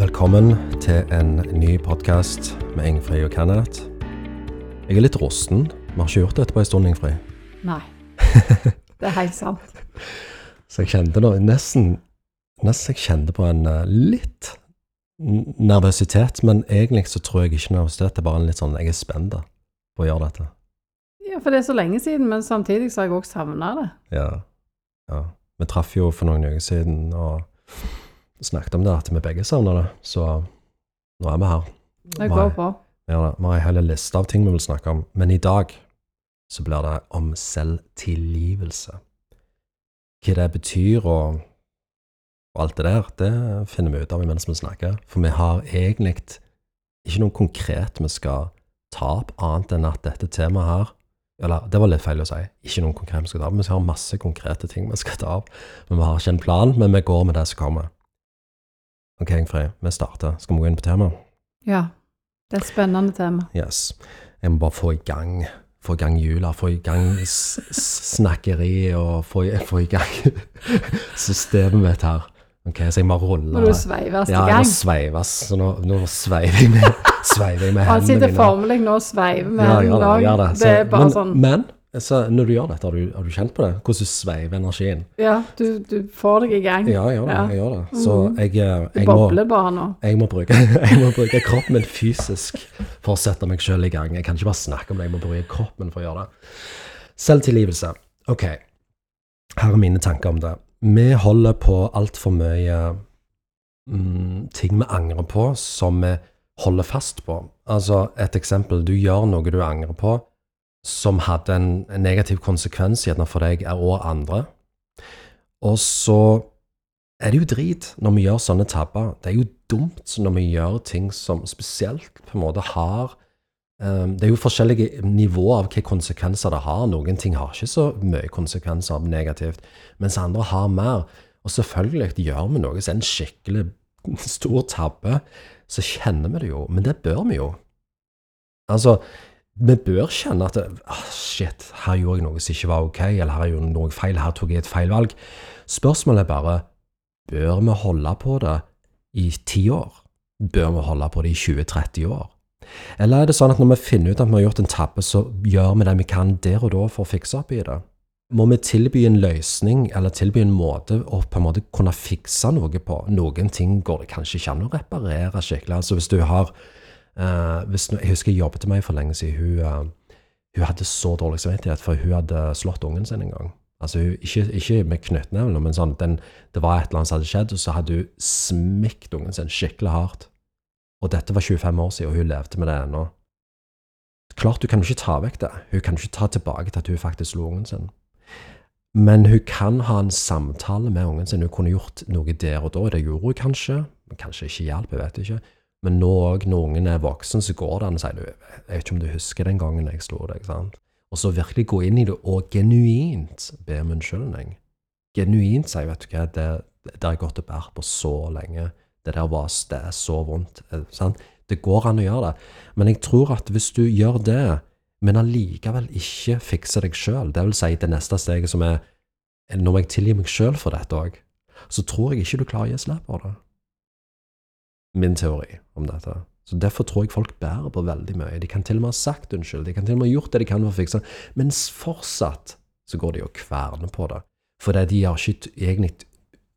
Velkommen til en ny podkast med Ingfrid og Kenneth. Jeg er litt rusten. Vi har ikke gjort dette på en stund, Ingfrid. Nei. Det er helt sant. Så jeg kjente nå nesten Nesten jeg kjente på en eh, litt nervøsitet, men egentlig så tror jeg ikke nervøsitet. Det er bare en litt sånn Jeg er spent på å gjøre dette. Ja, for det er så lenge siden, men samtidig så har jeg også savna det. Ja. ja. Vi traff jo for noen uker siden og snakket om det, at vi begge savner det. Så nå er vi her. Det går bra. Vi har ei hel liste av ting vi vil snakke om, men i dag så blir det om selvtilgivelse. Hva det betyr og, og alt det der, det finner vi ut av mens vi snakker. For vi har egentlig ikke noe konkret vi skal ta opp, annet enn at dette temaet her Eller, det var litt feil å si. Ikke noe konkret vi skal ta opp. Vi har masse konkrete ting vi skal ta opp. Men vi har ikke en plan, men vi går med det som kommer. Ok, Ingfrid, vi starter. Skal vi gå inn på temaet? Ja. Det er et spennende tema. Yes. Jeg må bare få i gang få i gang jula, få i gang s s snakkeri og få i, få i gang systemet mitt her. Ok, Så jeg må rulle Når du sveives i Ja, jeg gang. må sveives. Så nå, nå sveiver jeg med, sveiver jeg med Han sitter formelig nå og sveiver med Ja, hendene det. det. Det er bare men, sånn Men så, når du gjør dette, har du, har du kjent på det? Hvordan du sveiver energien? Ja, du, du får deg i gang. Ja, jeg gjør det. Ja. Jeg gjør det. Så Mhm. jeg, eh, jeg må jeg må, bruke, jeg må bruke kroppen min fysisk for å sette meg sjøl i gang. Jeg kan ikke bare snakke om det, jeg må bruke kroppen for å gjøre det. Selvtilgivelse. Ok, her er mine tanker om det. Vi holder på altfor mye mm, ting vi angrer på, som vi holder fast på. Altså, et eksempel. Du gjør noe du angrer på, som hadde en, negativ konsekvens gjerne for deg og andre. Og så er det jo drit når vi gjør sånne tabber. Det er jo dumt når vi gjør ting som spesielt på en måte har um, Det er jo forskjellige nivåer av hvilke konsekvenser det har. Noen ting har ikke så mye konsekvenser av negativt, mens andre har mer. Og selvfølgelig gjør vi noe som er en skikkelig stor tabbe, så kjenner vi det jo. Men det bør vi jo. Altså, vi bør kjenne at ah, shit, her gjorde jeg noe som ikke var ok, eller her gjorde jeg noe feil, her tok jeg et feil valg. Spørsmålet er bare bør vi holde på det i ti år? Bør vi holde på det i 20-30 år? Eller er det sånn at når vi finner ut at vi har gjort en tabbe, så gjør vi det vi kan der og da for å fikse opp i det? Må vi tilby en løsning, eller tilby en måte å på en måte kunne fikse noe på? Noen ting går det kanskje ikke an å reparere skikkelig. Altså hvis du har eh, hvis, Jeg husker jeg jobbet med meg for lenge siden. Hun, uh, hun hadde så dårlig samvittighet, for hun hadde slått ungen sin en gang. Altså, hun, ikke, ikke med knyttneven, men sånn, den, det var et eller annet som hadde skjedd, og så hadde hun smikt ungen sin skikkelig hardt. Og dette var 25 år siden, og hun levde med det ennå. Klart, hun kan ikke ta vekk det. Hun kan ikke ta tilbake til at hun faktisk slo ungen sin. Men hun kan ha en samtale med ungen sin. Hun kunne gjort noe der og da. Det gjorde hun kanskje. Men kanskje ikke hjelp, jeg vet ikke. Men nå òg, når ungen er voksen, så går det an å si du, Jeg vet ikke om du husker den gangen jeg slo deg. sant? Og så virkelig gå inn i det og genuint be om unnskyldning. Genuint si, vet du hva, det, det har jeg gått og båret på så lenge. Det der var det er så vondt. eh, Sant? Det går an å gjøre det. Men jeg tror at hvis du gjør det, men allikevel ikke fikser deg sjøl, det vil si det neste steget som er Nå må jeg tilgi meg sjøl for dette òg, så tror jeg ikke du klarer å gi slipp på det. Min teori om dette. Så Derfor tror jeg folk bærer på veldig mye. De kan til og med ha sagt unnskyld, de kan til og med ha gjort det de kan for å fikse det, men fortsatt så går de og kverner på det. Fordi de har ikke egentlig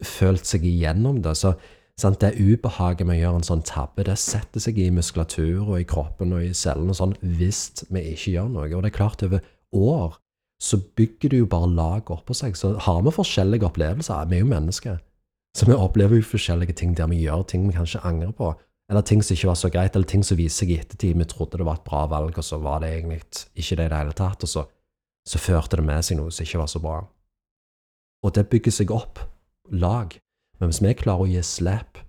følt seg igjennom det. Så sant, det ubehaget med å gjøre en sånn tabbe, det setter seg i muskulatur og i kroppen og i cellene sånn, hvis vi ikke gjør noe. Og det er klart, over år så bygger du jo bare lag oppå seg. Så har vi forskjellige opplevelser. Vi er jo mennesker. Så vi opplever jo forskjellige ting der vi gjør ting vi kanskje angrer på. Eller ting som ikke var så greit, eller ting som viser seg i ettertid. Vi trodde det var et bra valg, og så var det egentlig ikke det i det hele tatt. Og så, så førte det med seg noe som ikke var så bra. Og det bygger seg opp lag. Men hvis vi klarer å gi slipp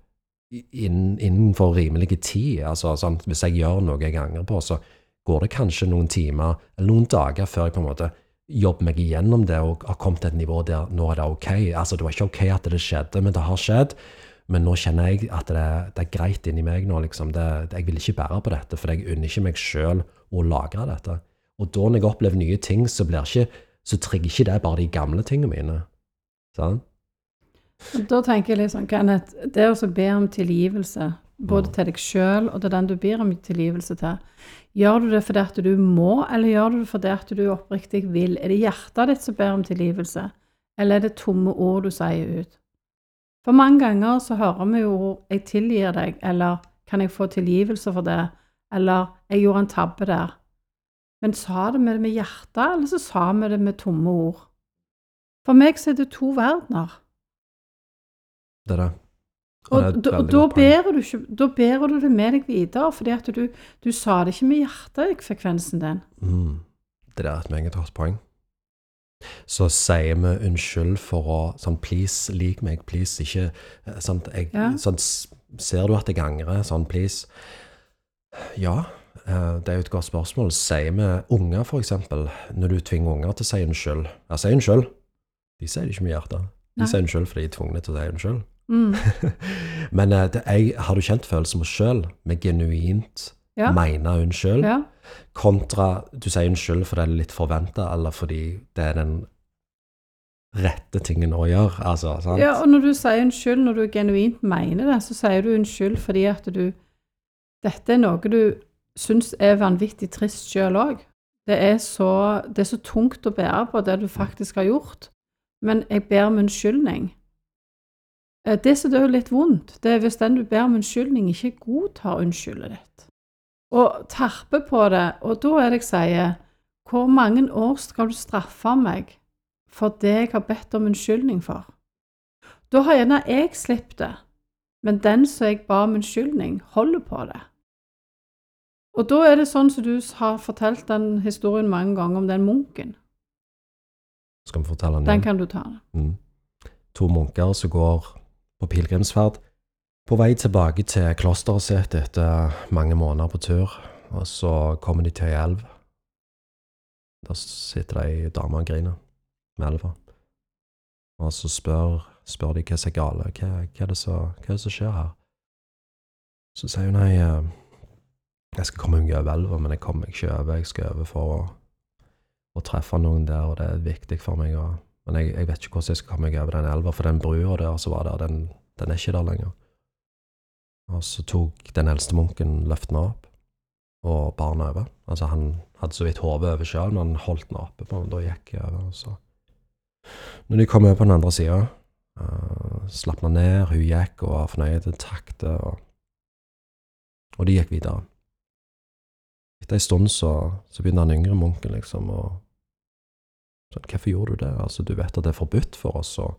innen, innenfor rimelig tid, altså sånn, hvis jeg gjør noe jeg angrer på, så går det kanskje noen timer eller noen dager før jeg på en måte jobber meg igjennom det og har kommet til et nivå der nå er det ok. Altså, det var ikke ok at det skjedde, men det har skjedd. Men nå kjenner jeg at det, det er greit inni meg nå. liksom. Det, det, jeg vil ikke bære på dette, for jeg unner ikke meg sjøl å lagre dette. Og da når jeg opplever nye ting, så, ikke, så trigger ikke det bare de gamle tingene mine. Sånn? Da tenker jeg litt sånn, Kenneth, det å be om tilgivelse, både til deg sjøl og til den du ber om tilgivelse til. Gjør du det fordi at du må, eller gjør du det fordi at du oppriktig vil? Er det hjertet ditt som ber om tilgivelse, eller er det tomme ord du sier ut? For mange ganger så hører vi jo 'jeg tilgir deg', eller 'kan jeg få tilgivelse for det', eller 'jeg gjorde en tabbe der'. Men sa det med, med hjertet, eller så sa vi det med tomme ord? For meg så er det to verdener. Det er det. Og, da, da, bærer du ikke, da bærer du det med deg videre, fordi at du, du sa det ikke med hjertet frekvensen din. Mm. Det der er et meget hardt poeng. Så sier vi unnskyld for å sånn please, lik meg, please, ikke eh, sånn, jeg, Ja. sånn Ser du at jeg angrer? Sånn please. Ja, eh, det er jo et godt spørsmål. Sier vi unger, eksempel, når du tvinger unger til å si unnskyld? Ja, si unnskyld. De sier det ikke med hjertet. De Nei. sier unnskyld fordi de er tvunget til å si unnskyld. Mm. Men eh, det, jeg, har du kjent følelsen på sjøl, med genuint Ja. mene unnskyld? Ja. Kontra du sier unnskyld fordi det er litt forventa, eller fordi det er den rette tingen å gjøre. Altså, sant? ja, og når du sier unnskyld, når du genuint mener det, så sier du unnskyld fordi at du Dette er noe du syns er vanvittig trist sjøl òg. Det, er så- det er så tungt å bære på, det du faktisk har gjort. Men jeg ber om unnskyldning. Eh, Det som er litt vondt, det er hvis den du ber om unnskyldning, ikke godtar unnskyldet ditt. Og terper på det, og da er det jeg sier Hvor mange år skal du straffe meg for det jeg har bedt om unnskyldning for? Da har gjerne jeg sluppet det, men den som jeg ba om unnskyldning, holder på det. Og da er det sånn som du har fortalt den historien mange ganger om den munken. Skal vi fortelle den Den kan du ta. Mm. To munker som går på pilegrimsferd. På vei tilbake til klosteret sitt etter mange måneder på tur, og så kommer de til ei elv. Der sitter det ei dame og griner med elva. Og så spør, spør de hva som er gale, hva, hva, er det som skjer her? Så sier hun nei, eh, jeg skal komme meg over elva, men jeg kommer meg ikke over, jeg skal over for å, å treffe noen der, og det er viktig for meg. Og, men jeg, jeg vet ikke hvordan jeg skal komme meg over den elva, for den brua der som var der, den, den er ikke der lenger. Og så tok den eldste munken løftene opp, og bar over. Altså han hadde så vidt hodet over sjøl, men han holdt den oppe på, og da gikk jeg over. Så. Når de kom over på den andre sida, uh, slapp han ned, hun gikk og var fornøyd, takte, og, og de gikk videre. Etter en stund så, så begynte den yngre munken liksom å sånn, Hvorfor gjorde du det? Altså, du vet at det er forbudt for oss å,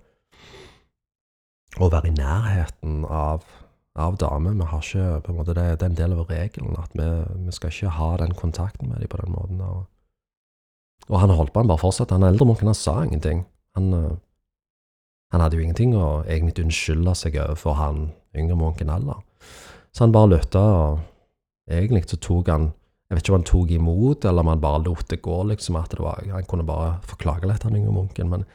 å være i nærheten av, av damer. Vi har ikke, på en måte, det, det er en del av regelen at vi, vi skal ikke ha den kontakten med dem på den måten. Og, og han holdt på, han bare fortsatte. Han eldre munken han sa ingenting. Han, eh, han hadde jo ingenting å egentlig unnskylde seg overfor han yngre munken heller. Så han bare lytta, og egentlig så tok han jeg vet ikke om han tok imot, eller om han bare lot det gå, liksom, at det var, han kunne bare forklage litt, han yngre munken, men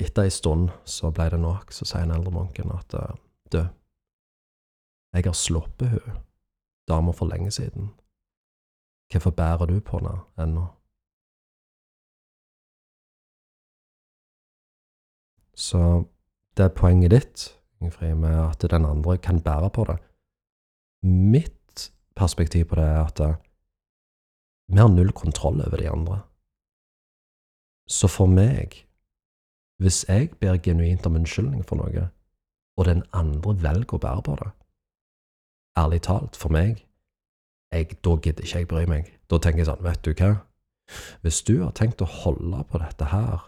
etter en stund så ble det nok, så sier den eldre munken at eh, du, jeg har sluppet hun, dama for lenge siden. Hvorfor bærer du på henne ennå? Så det er poenget ditt, Ingefrid, med at den andre kan bære på det. Mitt perspektiv på det er at eh, vi har null kontroll over de andre. Så for meg, hvis jeg ber genuint om unnskyldning for noe, og den andre velger å bære på det, ærlig talt, for meg, jeg, da gidder ikke jeg bry meg. Da tenker jeg sånn, vet du hva, hvis du har tenkt å holde på dette her,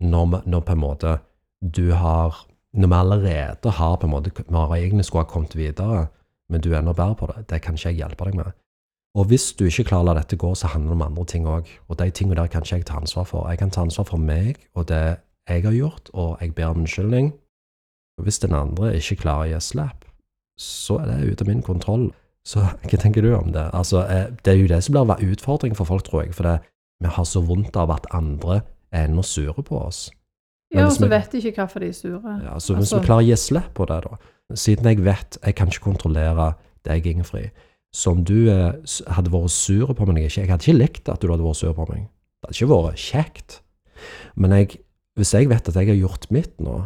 når, når på en måte du har, når vi allerede har på en måte, vi har egentlig skulle ha kommet videre, men du ennå bærer på det, det kan ikke jeg hjelpe deg med. Og hvis du ikke klarer å la dette gå, så handler det om andre ting òg. Og de tingene der kan ikke jeg ta ansvar for. Jeg kan ta ansvar for meg og det jeg har gjort, og jeg ber om unnskyldning. Og hvis den andre ikke klarer å gi slipp, så er det ute av min kontroll. Så hva tenker du om det? Altså, eh, det er jo det som blir en utfordring for folk, tror jeg. For det, vi har så vondt av at andre er ennå sure på oss. Men Ja, og så vi- vet de ikke hvorfor de er sure. Ja, så hvis Altså- vi klarer å gi slipp på det, da Siden jeg vet jeg kan ikke kontrollere deg, Ingefrid. Så om du eh, hadde vært sur på meg Jeg hadde ikke likt at du hadde vært sur på meg. Det hadde ikke vært kjekt. Men jeg, hvis jeg vet at jeg har gjort mitt nå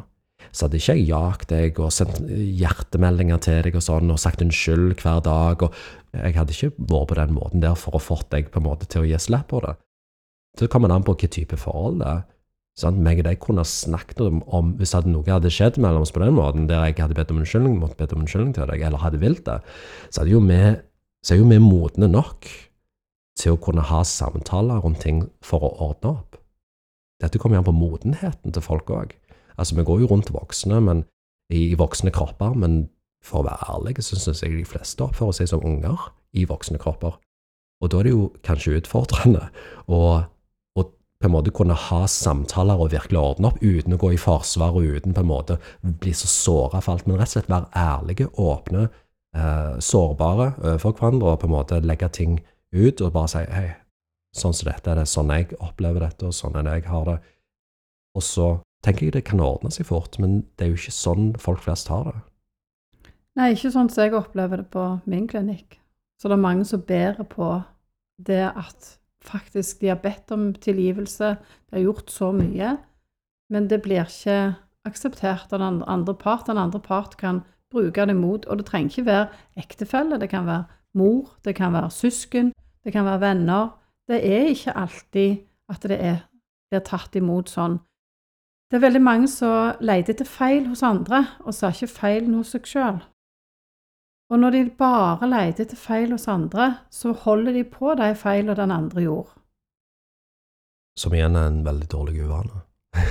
så hadde ikke jeg jagt deg og sendt hjertemeldinger til deg og sånn, og sagt unnskyld hver dag. og Jeg hadde ikke vært på den måten der for å fått deg på en måte til å gi slipp på det. Så kommer det an på hvilken type forhold det er. Sånn, Meg og deg kunne snakket om, om hvis hadde noe hadde skjedd mellom oss på den måten, der jeg hadde bedt om unnskyldning, måtte bedt om unnskyldning til deg, eller hadde vilt det, så, hadde jo vi, så er jo vi modne nok til å kunne ha samtaler rundt ting for å ordne opp. Dette kommer an på modenheten til folk òg. Altså, vi går jo rundt voksne, men i voksne kropper, men for å være ærlig, så syns jeg de fleste oppfører seg som unger i voksne kropper. Og da er det jo kanskje utfordrende å på en måte kunne ha samtaler og virkelig ordne opp uten å gå i forsvar og uten på en måte bli så såra for alt, men rett og slett være ærlige, åpne, eh, sårbare overfor hverandre og på en måte legge ting ut og bare si hei, sånn som dette er det, sånn jeg opplever dette, og sånn er det jeg har det. Og så tenker jeg det kan ordne seg fort, men det er jo ikke sånn folk flest har det. Nei, ikke sånn som jeg opplever det på min klinikk. Så det er mange som bærer på det at faktisk de har bedt om tilgivelse, de har gjort så mye, men det blir ikke akseptert av den andre part. Den andre part kan bruke det mot, og det trenger ikke være ektefelle, det kan være mor, det kan være søsken, det kan være venner. Det er ikke alltid at det er, blir tatt imot sånn. Det er veldig mange som leter etter feil hos andre, og ser ikke feilen hos seg sjøl. Og når de bare leter etter feil hos andre, så holder de på de feilene den andre gjorde. Som igjen er en veldig dårlig uvane.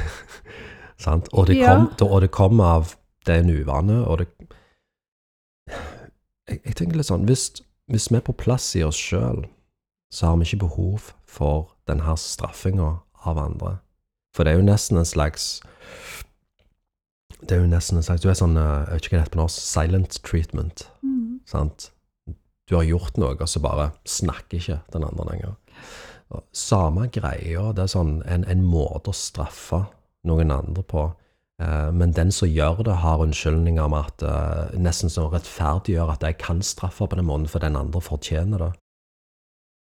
Sant? Og det, kom, ja. og det kom av det er en uvane, og det jeg, jeg, tenker litt sånn hvis, hvis, vi er på plass i oss sjøl, så har vi ikke behov for denne straffinga av andre. For det er jo nesten en slags det er jo nesten en slags Du er sånn, eh, jeg vet ikke hva det heter på norsk, silent treatment. Mm. Sant? Du har gjort noe, og så bare snakker ikke den andre lenger. Samme greia. Det er sånn en, en, måte å straffe noen andre på. Eh, men den som gjør det, har unnskyldninger om at eh, nesten som rettferdiggjør at jeg kan straffe på den måten, for den andre fortjener det.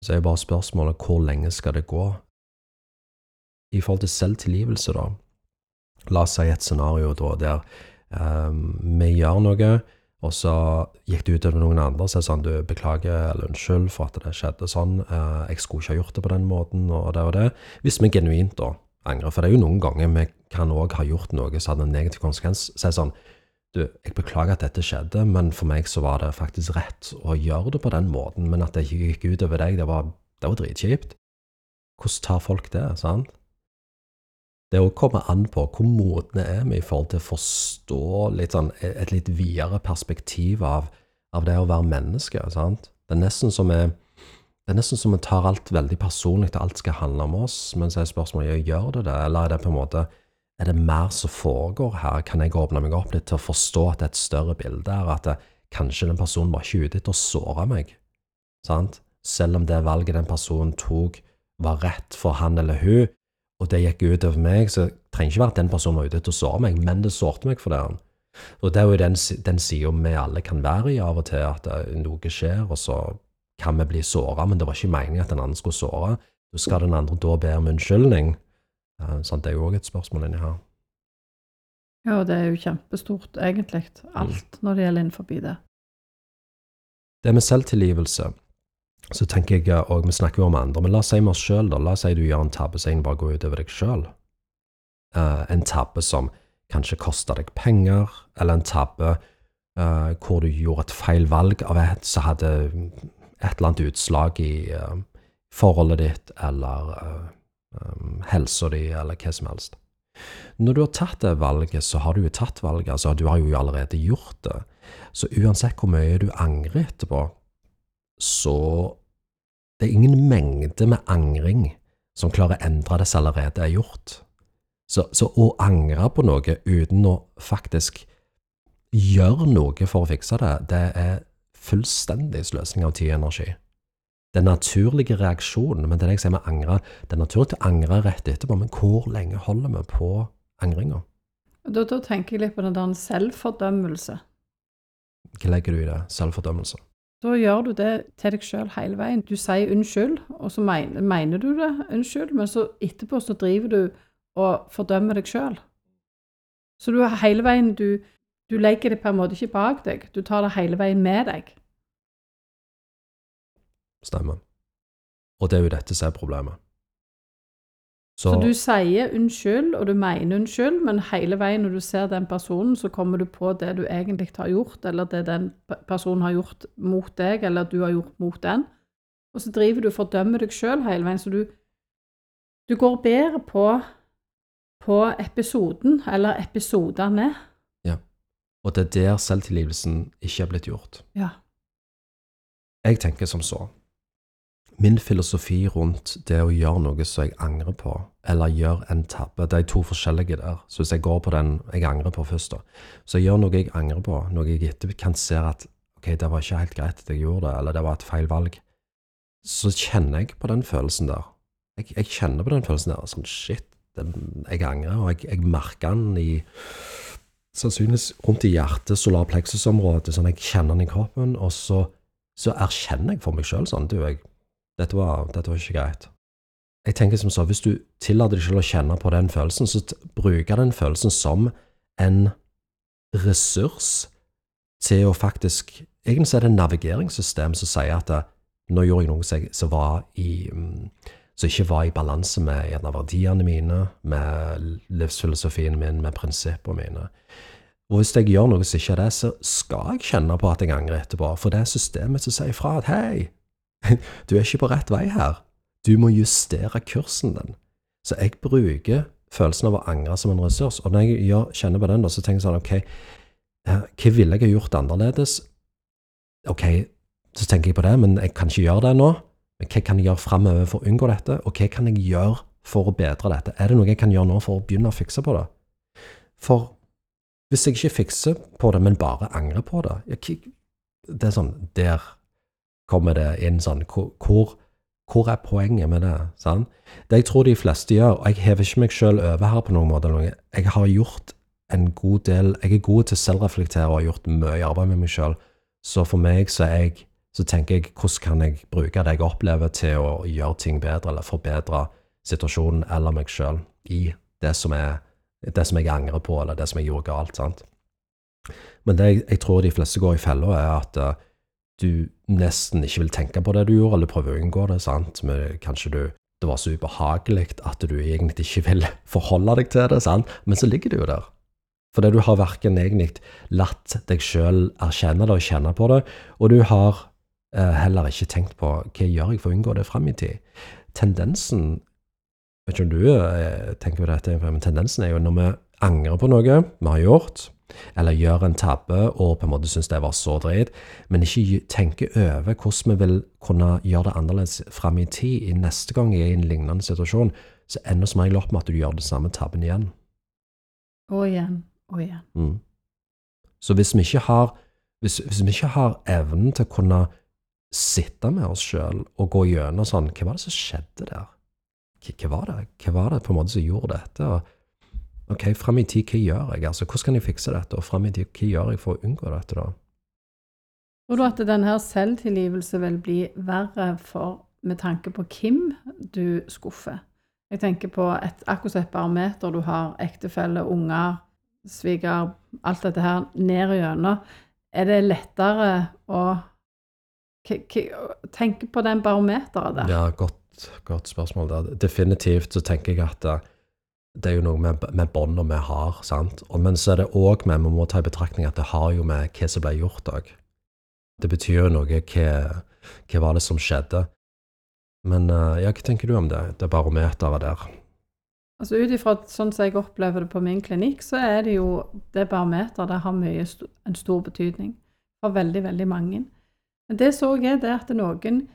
Så er jo bare spørsmålet hvor lenge skal det gå? I forhold til selvtilgivelse, da, La oss si et scenario da, der um, vi gjør noe, og så gikk det ut over noen andre og sa sånn du, beklager eller unnskyld for at det skjedde sånn, uh, jeg skulle ikke ha gjort det på den måten, og det og det. Hvis vi genuint da angrer, for det er jo noen ganger vi kan òg ha gjort noe som hadde en negativ konsekvens. Si sånn du, jeg beklager at dette skjedde, men for meg så var det faktisk rett å gjøre det på den måten, men at det gikk ut over deg, det var, det var dritkjipt. Hvordan tar folk det, sant? det å komme an på hvor modne er vi i forhold til å forstå litt sånn, et litt videre perspektiv av, av, det å være menneske. sant? Det er nesten som vi det er nesten som vi tar alt veldig personlig, og alt skal handle om oss. Men så er spørsmålet gjør det det, eller er det på en måte er det mer som foregår her? Kan jeg åpne meg opp litt til å forstå at det er et større bilde her? At det, kanskje den personen var ikke ute etter å såre meg? Sant? Selv om det valget den personen tok, var rett for han eller hun, og det gikk ut over meg, så trenger ikke være at den personen var ute til å såre meg, men det sårte meg for det. Og det er jo den, den sida vi alle kan være i av og til, at eh, noe skjer, og så kan vi bli såra, men det var ikke meningen at den andre skulle såre. Så skal den andre da be om unnskyldning? Sånn, det er jo òg et spørsmål inni her. Ja, det er jo kjempestort, egentlig, alt mm. når det gjelder innenfor det. Det med selvtilgivelse så tenker jeg, og vi snakker jo om andre, men la oss si med oss sjøl, da. La oss si du gjør en tabbe som bare går utover deg sjøl. Uh, eh, en tabbe som kanskje koster deg penger, eller en tabbe uh, hvor du gjorde et feil valg av et som hadde et eller annet utslag i uh, forholdet ditt, eller um, helsa di, eller hva som helst. Når du har tatt det valget, så har du jo tatt valget, altså du har jo allerede gjort det. Så uansett hvor mye du angrer etterpå, så det er ingen mengde med angring som klarer å endre det som allerede er gjort. Så, så, å angre på noe uten å faktisk gjøre noe for å fikse det, det er fullstendig sløsing av tid og energi. Er naturlige reaksjonen, men det er det jeg sier med angre. Det er naturlig å angre rett etterpå, men hvor lenge holder vi på angringa? Da, da tenker jeg litt på den der selvfordømmelse. Hva legger du i det? Selvfordømmelse? Da gjør du det til deg sjøl hele veien. Du sier unnskyld, og så mener, mener du det unnskyld, men så etterpå så driver du og fordømmer deg sjøl. Så du hele veien du, du legger det på en måte ikke bak deg, du tar det hele veien med deg. Stemmer. Og det er jo dette som er problemet. Så, du sier unnskyld, og du mener unnskyld, men hele veien når du ser den personen, så kommer du på det du egentlig har gjort, eller det den personen har gjort mot deg, eller du har gjort mot den. Og så driver du og fordømmer deg sjøl hele veien. Så du, du går bedre på, på episoden, eller episodene. Ja. Og det er der selvtilgivelsen ikke er blitt gjort. Ja. Jeg tenker som så min filosofi rundt det å gjøre noe som jeg angrer på, eller gjøre en tabbe, det er to forskjellige der. Så hvis jeg går på den jeg angrer på først, da, så jeg gjør noe jeg angrer på, noe jeg etterpå kan se at ok, det var ikke helt greit at jeg gjorde det, eller det var et feil valg, så kjenner jeg på den følelsen der. Jeg, jeg kjenner på den følelsen der. Sånn shit, den, jeg angrer, og jeg, jeg merker den i Sannsynligvis rundt i hjertet, solar plexus-området, sånn jeg kjenner den i kroppen, og så, så erkjenner jeg for meg sjøl sånn, du, jeg dette var, dette var ikke greit. Jeg tenker som så, Hvis du tillater deg selv å kjenne på den følelsen, så bruker den følelsen som en ressurs til å faktisk Egentlig er det et navigeringssystem som sier at det, nå gjorde jeg noe som, var i, mm, som ikke var i balanse med gjerne verdiene mine, med livsfilosofien min, med prinsippene mine. Og hvis jeg gjør noe som ikke er det, så skal jeg kjenne på at jeg angrer etterpå. For det er systemet som sier fra at hei, Du er ikke på rett vei her. Du må justere kursen din. Så jeg bruker følelsen av å angre som en ressurs. Og når jeg kjenner på den, så tenker jeg sånn OK, hva ville jeg ha gjort annerledes? OK, så tenker jeg på det, men jeg kan ikke gjøre det nå. Men hva kan jeg gjøre framover for å unngå dette? Og hva kan jeg gjøre for å bedre dette? Er det noe jeg kan gjøre nå for å begynne å fikse på det? For hvis jeg ikke fikser på det, men bare angrer på det, det er sånn Der kommer det inn sånn hvor, hvor er poenget med det? Sant? Det jeg tror de fleste gjør, og jeg hever ikke meg sjøl over her på noen måte, jeg har gjort en god del Jeg er god til å selvreflektere og har gjort mye arbeid med meg sjøl. Så for meg så, er jeg, så tenker jeg hvordan kan jeg bruke det jeg opplever, til å gjøre ting bedre, eller forbedre situasjonen eller meg sjøl i det som, er, det som jeg angrer på, eller det som jeg gjorde galt. sant? Men det jeg, jeg tror de fleste går i fella, er at uh, du nesten ikke vil tenke på det du gjorde, eller prøve å unngå det. sant? Men kanskje du, det var så ubehagelig at du egentlig ikke vil forholde deg til det, sant? men så ligger det jo der. Fordi du har verken egentlig latt deg sjøl erkjenne det og kjenne på det, og du har eh, heller ikke tenkt på hva jeg gjør jeg for å unngå det fram i tid. Tendensen vet ikke om du eh, tenker på dette, men tendensen er jo når vi angrer på noe vi har gjort, eller gjør en tabbe og på en måte syns det var så dritt, men ikke tenker over hvordan vi vil kunne gjøre det annerledes fram i tid, i neste gang jeg er i en lignende situasjon, så ender som regel opp med at du gjør den samme tabben igjen. Og igjen og igjen. Mm. Så hvis vi ikke har hvis, hvis, vi ikke har evnen til å kunne sitte med oss sjøl og gå gjennom sånn Hva var det som skjedde der? Hva, hva, var det? Hva var det på en måte som gjorde dette? Og Ok, fram i tid, hva gjør jeg? Altså, hvordan kan jeg fikse dette? Og fram i tid, hva gjør jeg for å unngå dette, da? Tror du at denne selvtilgivelse vil bli verre for, med tanke på hvem du skuffer? Jeg tenker på et, akkurat et barometer du har ektefelle, unger, sviger, alt dette her ned gjennom. Er det lettere å tenke på den barometeret der? Ja, godt, godt spørsmål. Der. Definitivt så tenker jeg at det er jo noe med, med båndene vi har. sant? Og, men så er det òg med vi må ta i betraktning at det har jo med hva som ble gjort òg. Det betyr jo noe hva, hva var det som skjedde. Men uh, ja, hva tenker du om det, det barometeret der? Altså Ut ifra sånn som jeg opplever det på min klinikk, så er det jo det barometeret det har mye en stor betydning for veldig, veldig mange. Men det så jeg det at noen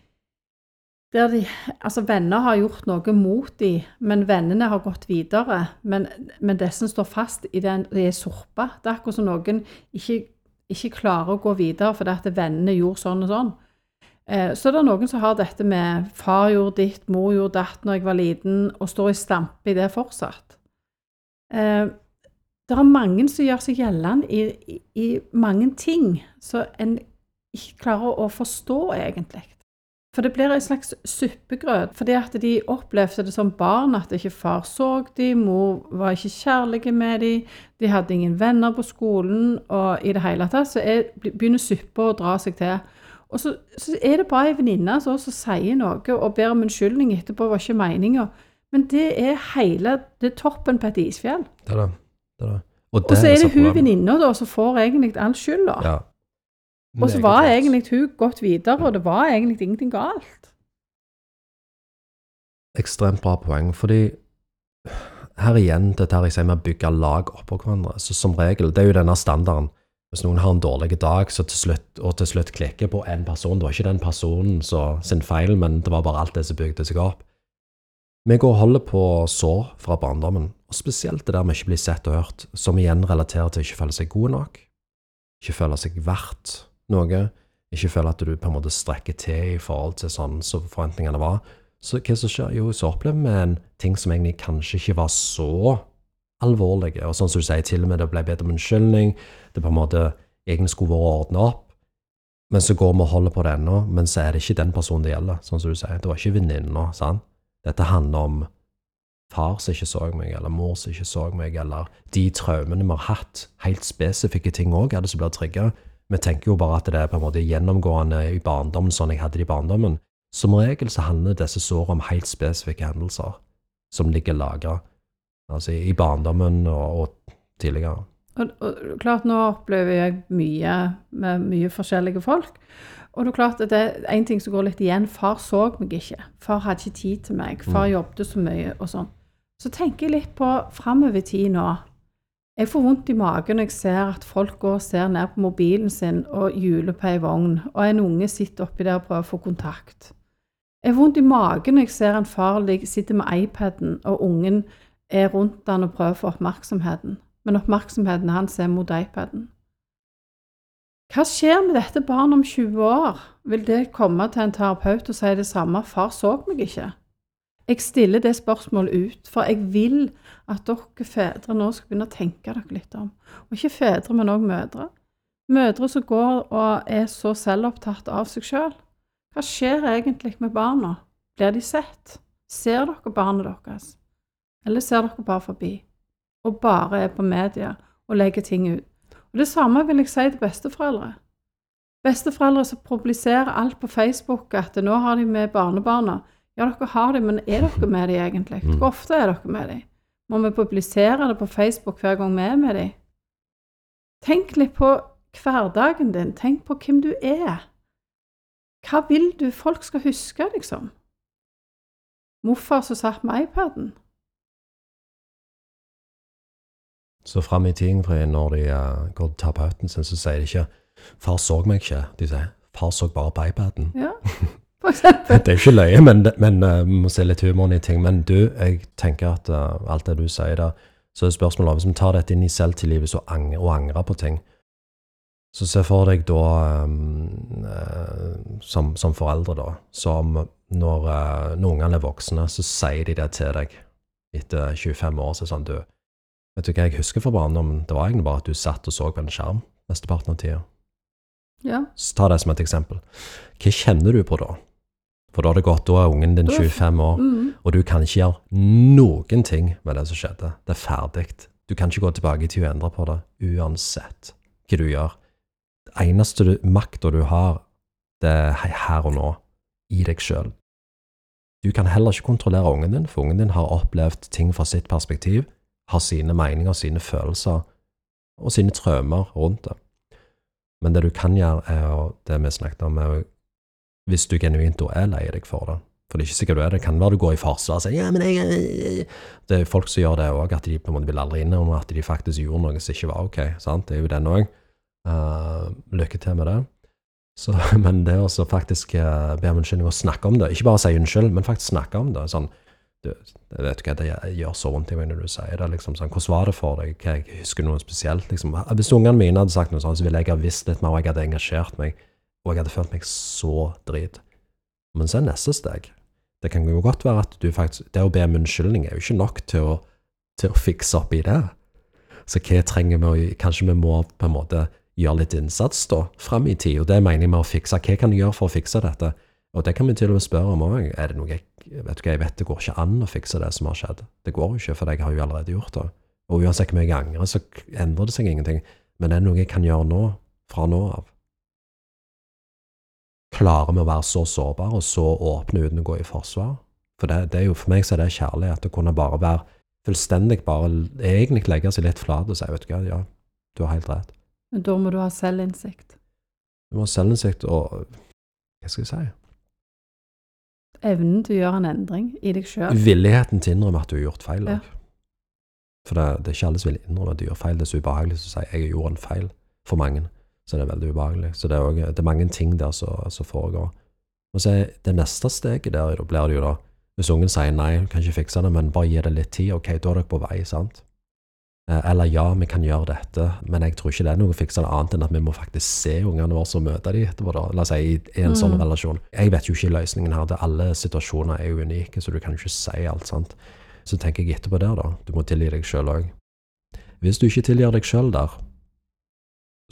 de, altså Venner har gjort noe mot dem, men vennene har gått videre. Men, men disse står fast i det de er sorpa. Det er akkurat som noen ikke, ikke, klarer å gå videre fordi at vennene gjorde sånn og sånn. Eh, så det er noen som har dette med 'far gjorde ditt, mor gjorde datt' når jeg var liten, og står i stampe i det fortsatt. Eh, det er mange som gjør seg gjeldende i, i, i mange ting som en ikke klarer å forstå, egentlig. For det blir en slags suppegrøt. Fordi at de opplevde det som barn, at ikke far så dem, mor var ikke kjærlig med dem, de hadde ingen venner på skolen, og i det hele tatt så er, begynner suppa å dra seg til. Og så, så er det bare ei venninne som sier noe og ber om unnskyldning etterpå, var ikke meninga. Men det er hele Det er toppen på et isfjell. Det er det. det, er det. Og, og så er det hun venninna som får egentlig all skylda. Ja. Og så var egentlig hun gått videre, og det var egentlig ingenting galt. Ekstremt bra poeng, fordi her igjen, dette her jeg sier med å bygge lag oppå hverandre. Så som regel, det er jo denne standarden. Hvis noen har en dårlig dag, så til slutt, og til slutt klikker på en person Det var ikke den personen så, sin feil, men det var bare alt det som bygde seg opp. Vi går og holder på sår fra barndommen, og spesielt det der med ikke bli sett og hørt, som igjen relaterer til ikke føle seg god nok, ikke føle seg verdt noe, ikke føler at du på en måte strekker til i forhold til sånn som forventningene var. Så hva som skjer? Jo, så opplever vi en ting som egentlig kanskje ikke var så alvorlige. Og sånn som du sier, til og med det ble bedt om unnskyldning. Det på en måte egentlig skulle vært ordna opp. Men så går vi og holder på det ennå, men så er det ikke den personen det gjelder. sånn som du sier. Det var ikke venninna. Dette handler om far som ikke så meg, eller mor som ikke så meg, eller de traumene vi har hatt. Helt spesifikke ting òg er det som blir trigga. Vi tenker jo bare at det er på en måte gjennomgående i barndommen, sånn jeg hadde det i barndommen. Som regel så handler disse sårene om helt spesifikke hendelser som ligger lagra altså i barndommen og, og tidligere. Og, og, klart, nå opplever jeg mye med mye forskjellige folk. Og det er klart at det er en ting som går litt igjen. Far så meg ikke. Far hadde ikke tid til meg. Far mm. jobbet så mye og sånn. Så tenker jeg litt på framover tid nå. Jeg får vondt i magen når jeg ser at folk går og ser ned på mobilen sin og hjuler på ei vogn, og en unge sitter oppi der og prøver å få kontakt. Jeg får vondt i magen når jeg ser en far sitte med iPaden, og ungen er rundt han og prøver å få oppmerksomheten, men oppmerksomheten hans er mot iPaden. Hva skjer med dette barnet om 20 år? Vil det komme til en terapeut og si det samme? Far så meg ikke. Jeg stiller det spørsmålet ut, for jeg vil at dere fedre nå skal begynne å tenke dere litt om. Og ikke fedre, men òg mødre. Mødre som går og er så selvopptatt av seg sjøl. Hva skjer egentlig med barna? Blir de sett? Ser dere barnet deres? Eller ser dere bare forbi? Og bare er på media og legger ting ut. Og Det samme vil jeg si til besteforeldre. Besteforeldre som publiserer alt på Facebook, at nå har de med barnebarna. Ja, dere har dem, men er dere med dem egentlig? Mm. Hvor ofte er dere med dem? Må vi publisere det på Facebook hver gang vi er med dem? Tenk litt på hverdagen din. Tenk på hvem du er. Hva vil du folk skal huske, liksom? Morfar som satt med iPaden? Så fram i tiden, når de uh, går til terapeuten sin, så sier de ikke 'Far så meg ikke'. De sier 'Far så bare på iPaden'. Ja. det er ikke løye, men, men uh, må se litt humoren i ting. Men du, jeg tenker at uh, alt det du sier der, så er spørsmålet om hvis vi tar dette inn i selvtillivet ang og angrer på ting Så se for deg da, um, som, som, foreldre, da, som når, når ungene er voksne, så sier de det til deg etter 25 år. så sånn, du, Vet du hva jeg husker fra barndommen? Det var egentlig bare at du satt og så på en skjerm mesteparten av tida. Ja. Så ta det som et eksempel. Hva kjenner du på da? For da har det gått, da er ungen din 25 år, mm. og du kan ikke gjøre noen ting med det som skjedde. Det er ferdig. Du kan ikke gå tilbake til å endre på det, uansett hva du gjør. Det eneste makta du har, det er her og nå, i deg sjøl. Du kan heller ikke kontrollere ungen din, for ungen din har opplevd ting fra sitt perspektiv, har sine meninger, sine følelser og sine traumer rundt det. Men det du kan gjøre, er det vi snakket om, er hvis du genuint da er lei deg for det. For det er ikke sikkert du er det. Det kan være du går i forsvar og sier ja, men jeg, jeg. Det er folk som gjør det òg, at de på en måte vil aldri innrømme at de faktisk gjorde noe som ikke var ok. sant? Det er jo den òg. Uh, eh, lykke til med det. Så, men det å faktisk uh, be om unnskyldning og snakke om det, ikke bare si unnskyld, men faktisk snakke om det. sånn, du, vet ikke, Det gjør så vondt i meg når du sier det. liksom sånn, Hvordan var det for deg? Hva, jeg husker noe spesielt? liksom. Hvis ungene mine hadde sagt noe sånt, så ville jeg ha visst litt mer, og jeg hadde engasjert meg. Og jeg hadde følt meg så drit. Men så er neste steg. Det kan jo godt være at du faktisk Det å be om unnskyldning er jo ikke nok til å, til å fikse opp i det. Så hva trenger vi å Kanskje vi må på en måte gjøre litt innsats da, fram i tid. Og det mener jeg med å fikse. Hva kan du gjøre for å fikse dette? Og det kan vi til og med spørre om òg. Er det noe jeg vet du hva, jeg vet det går ikke an å fikse det som har skjedd. Det går jo ikke, for jeg har jo allerede gjort det. Og uansett hvor mye jeg angrer, så endrer det seg ingenting. Men det er noe jeg kan gjøre nå, fra nå av. Klarer vi å være så sårbare og så åpne uten å gå i forsvar? For det, det er jo, for meg så er det kjærlighet å kunne bare være fullstendig bare egentlig legge seg litt flat og si vet du hva, ja, du har helt rett. Men da må du ha selvinnsikt. Du må ha selvinnsikt og Hva skal jeg si? Evnen til å gjøre en endring i deg sjøl. Villigheten til å innrømme at du har gjort feil. Ja. For det, det er ikke alle som vil innrømme at de gjør feil. Det er så ubehagelig å si 'jeg gjorde en feil' for mange. Så det er veldig ubehagelig. Så det er, også, det er mange ting der som foregår. Og så er det neste steget der, blir det jo da Hvis ungen sier nei, du kan ikke fikse det, men bare gi det litt tid, ok, da er dere på vei, sant? Eh, Eller ja, vi kan gjøre dette, men jeg tror ikke det er noe å fikse det annet enn at vi må faktisk se ungene våre og møte dem etterpå, da. La oss si i, i en sånn Mm. relasjon. Jeg vet jo ikke løsningen her. Det, alle situasjoner er jo unike, så du kan jo ikke si alt, sant. Så tenker jeg etterpå der, da. Du må tilgi deg sjøl òg. Hvis du ikke tilgir deg sjøl der,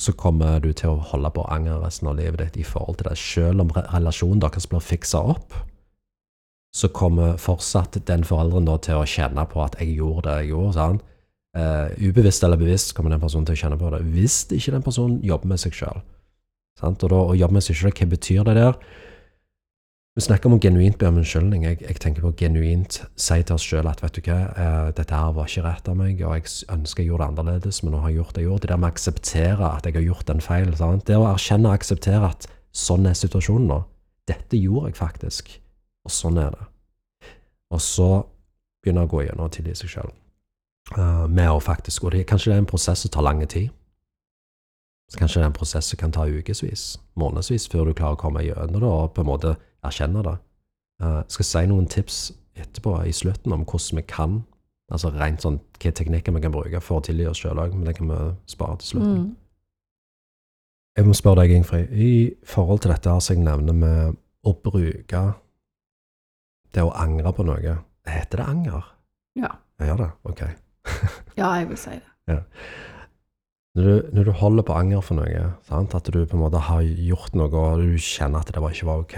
så kommer du til å holde på å angre resten av livet ditt i forhold til det. Selv om relasjonen deres blir fiksa opp, så kommer fortsatt den forelderen til å kjenne på at 'jeg gjorde det jeg gjorde'. Sånn. Uh, ubevisst eller bevisst kommer den personen til å kjenne på det. Hvis ikke den personen jobber med seg sjøl. Og da å jobbe med seg sjøl, hva betyr det der? Vi snakker om å genuint be om unnskyldning. Jeg, jeg tenker på å genuint si til oss sjøl at vet du hva, eh, dette her var ikke rett av meg, og jeg ønsker jeg gjorde det annerledes, men nå har jeg gjort det jeg gjorde. Det der med å akseptere at jeg har gjort en feil. Sant? Det å erkjenne og akseptere at sånn er situasjonen nå. Dette gjorde jeg faktisk, og sånn er det. Og så begynne å gå gjennom og tilgi seg sjøl. med å faktisk, og Kanskje det er en prosess som tar lang tid. Så kanskje det er en prosess som kan ta ukevis, månedsvis, før du klarer å komme gjennom det og på en måte erkjenne det. Eh, Jeg skal si noen tips etterpå i slutten om hvordan vi kan, altså rent sånn hvilke teknikker vi kan bruke for å tilgi oss sjøl òg, men det kan vi spare til slutten. Mm. Jeg må spørre deg, Ingfrid, i forhold til dette her som jeg nevner med å bruke det å angre på noe, heter det anger? Ja. Jeg gjør det? Ok. ja, jeg vil si det. Når du, når du holder på anger for noe, sant? at du på en måte har gjort noe og du kjenner at det var ikke var ok,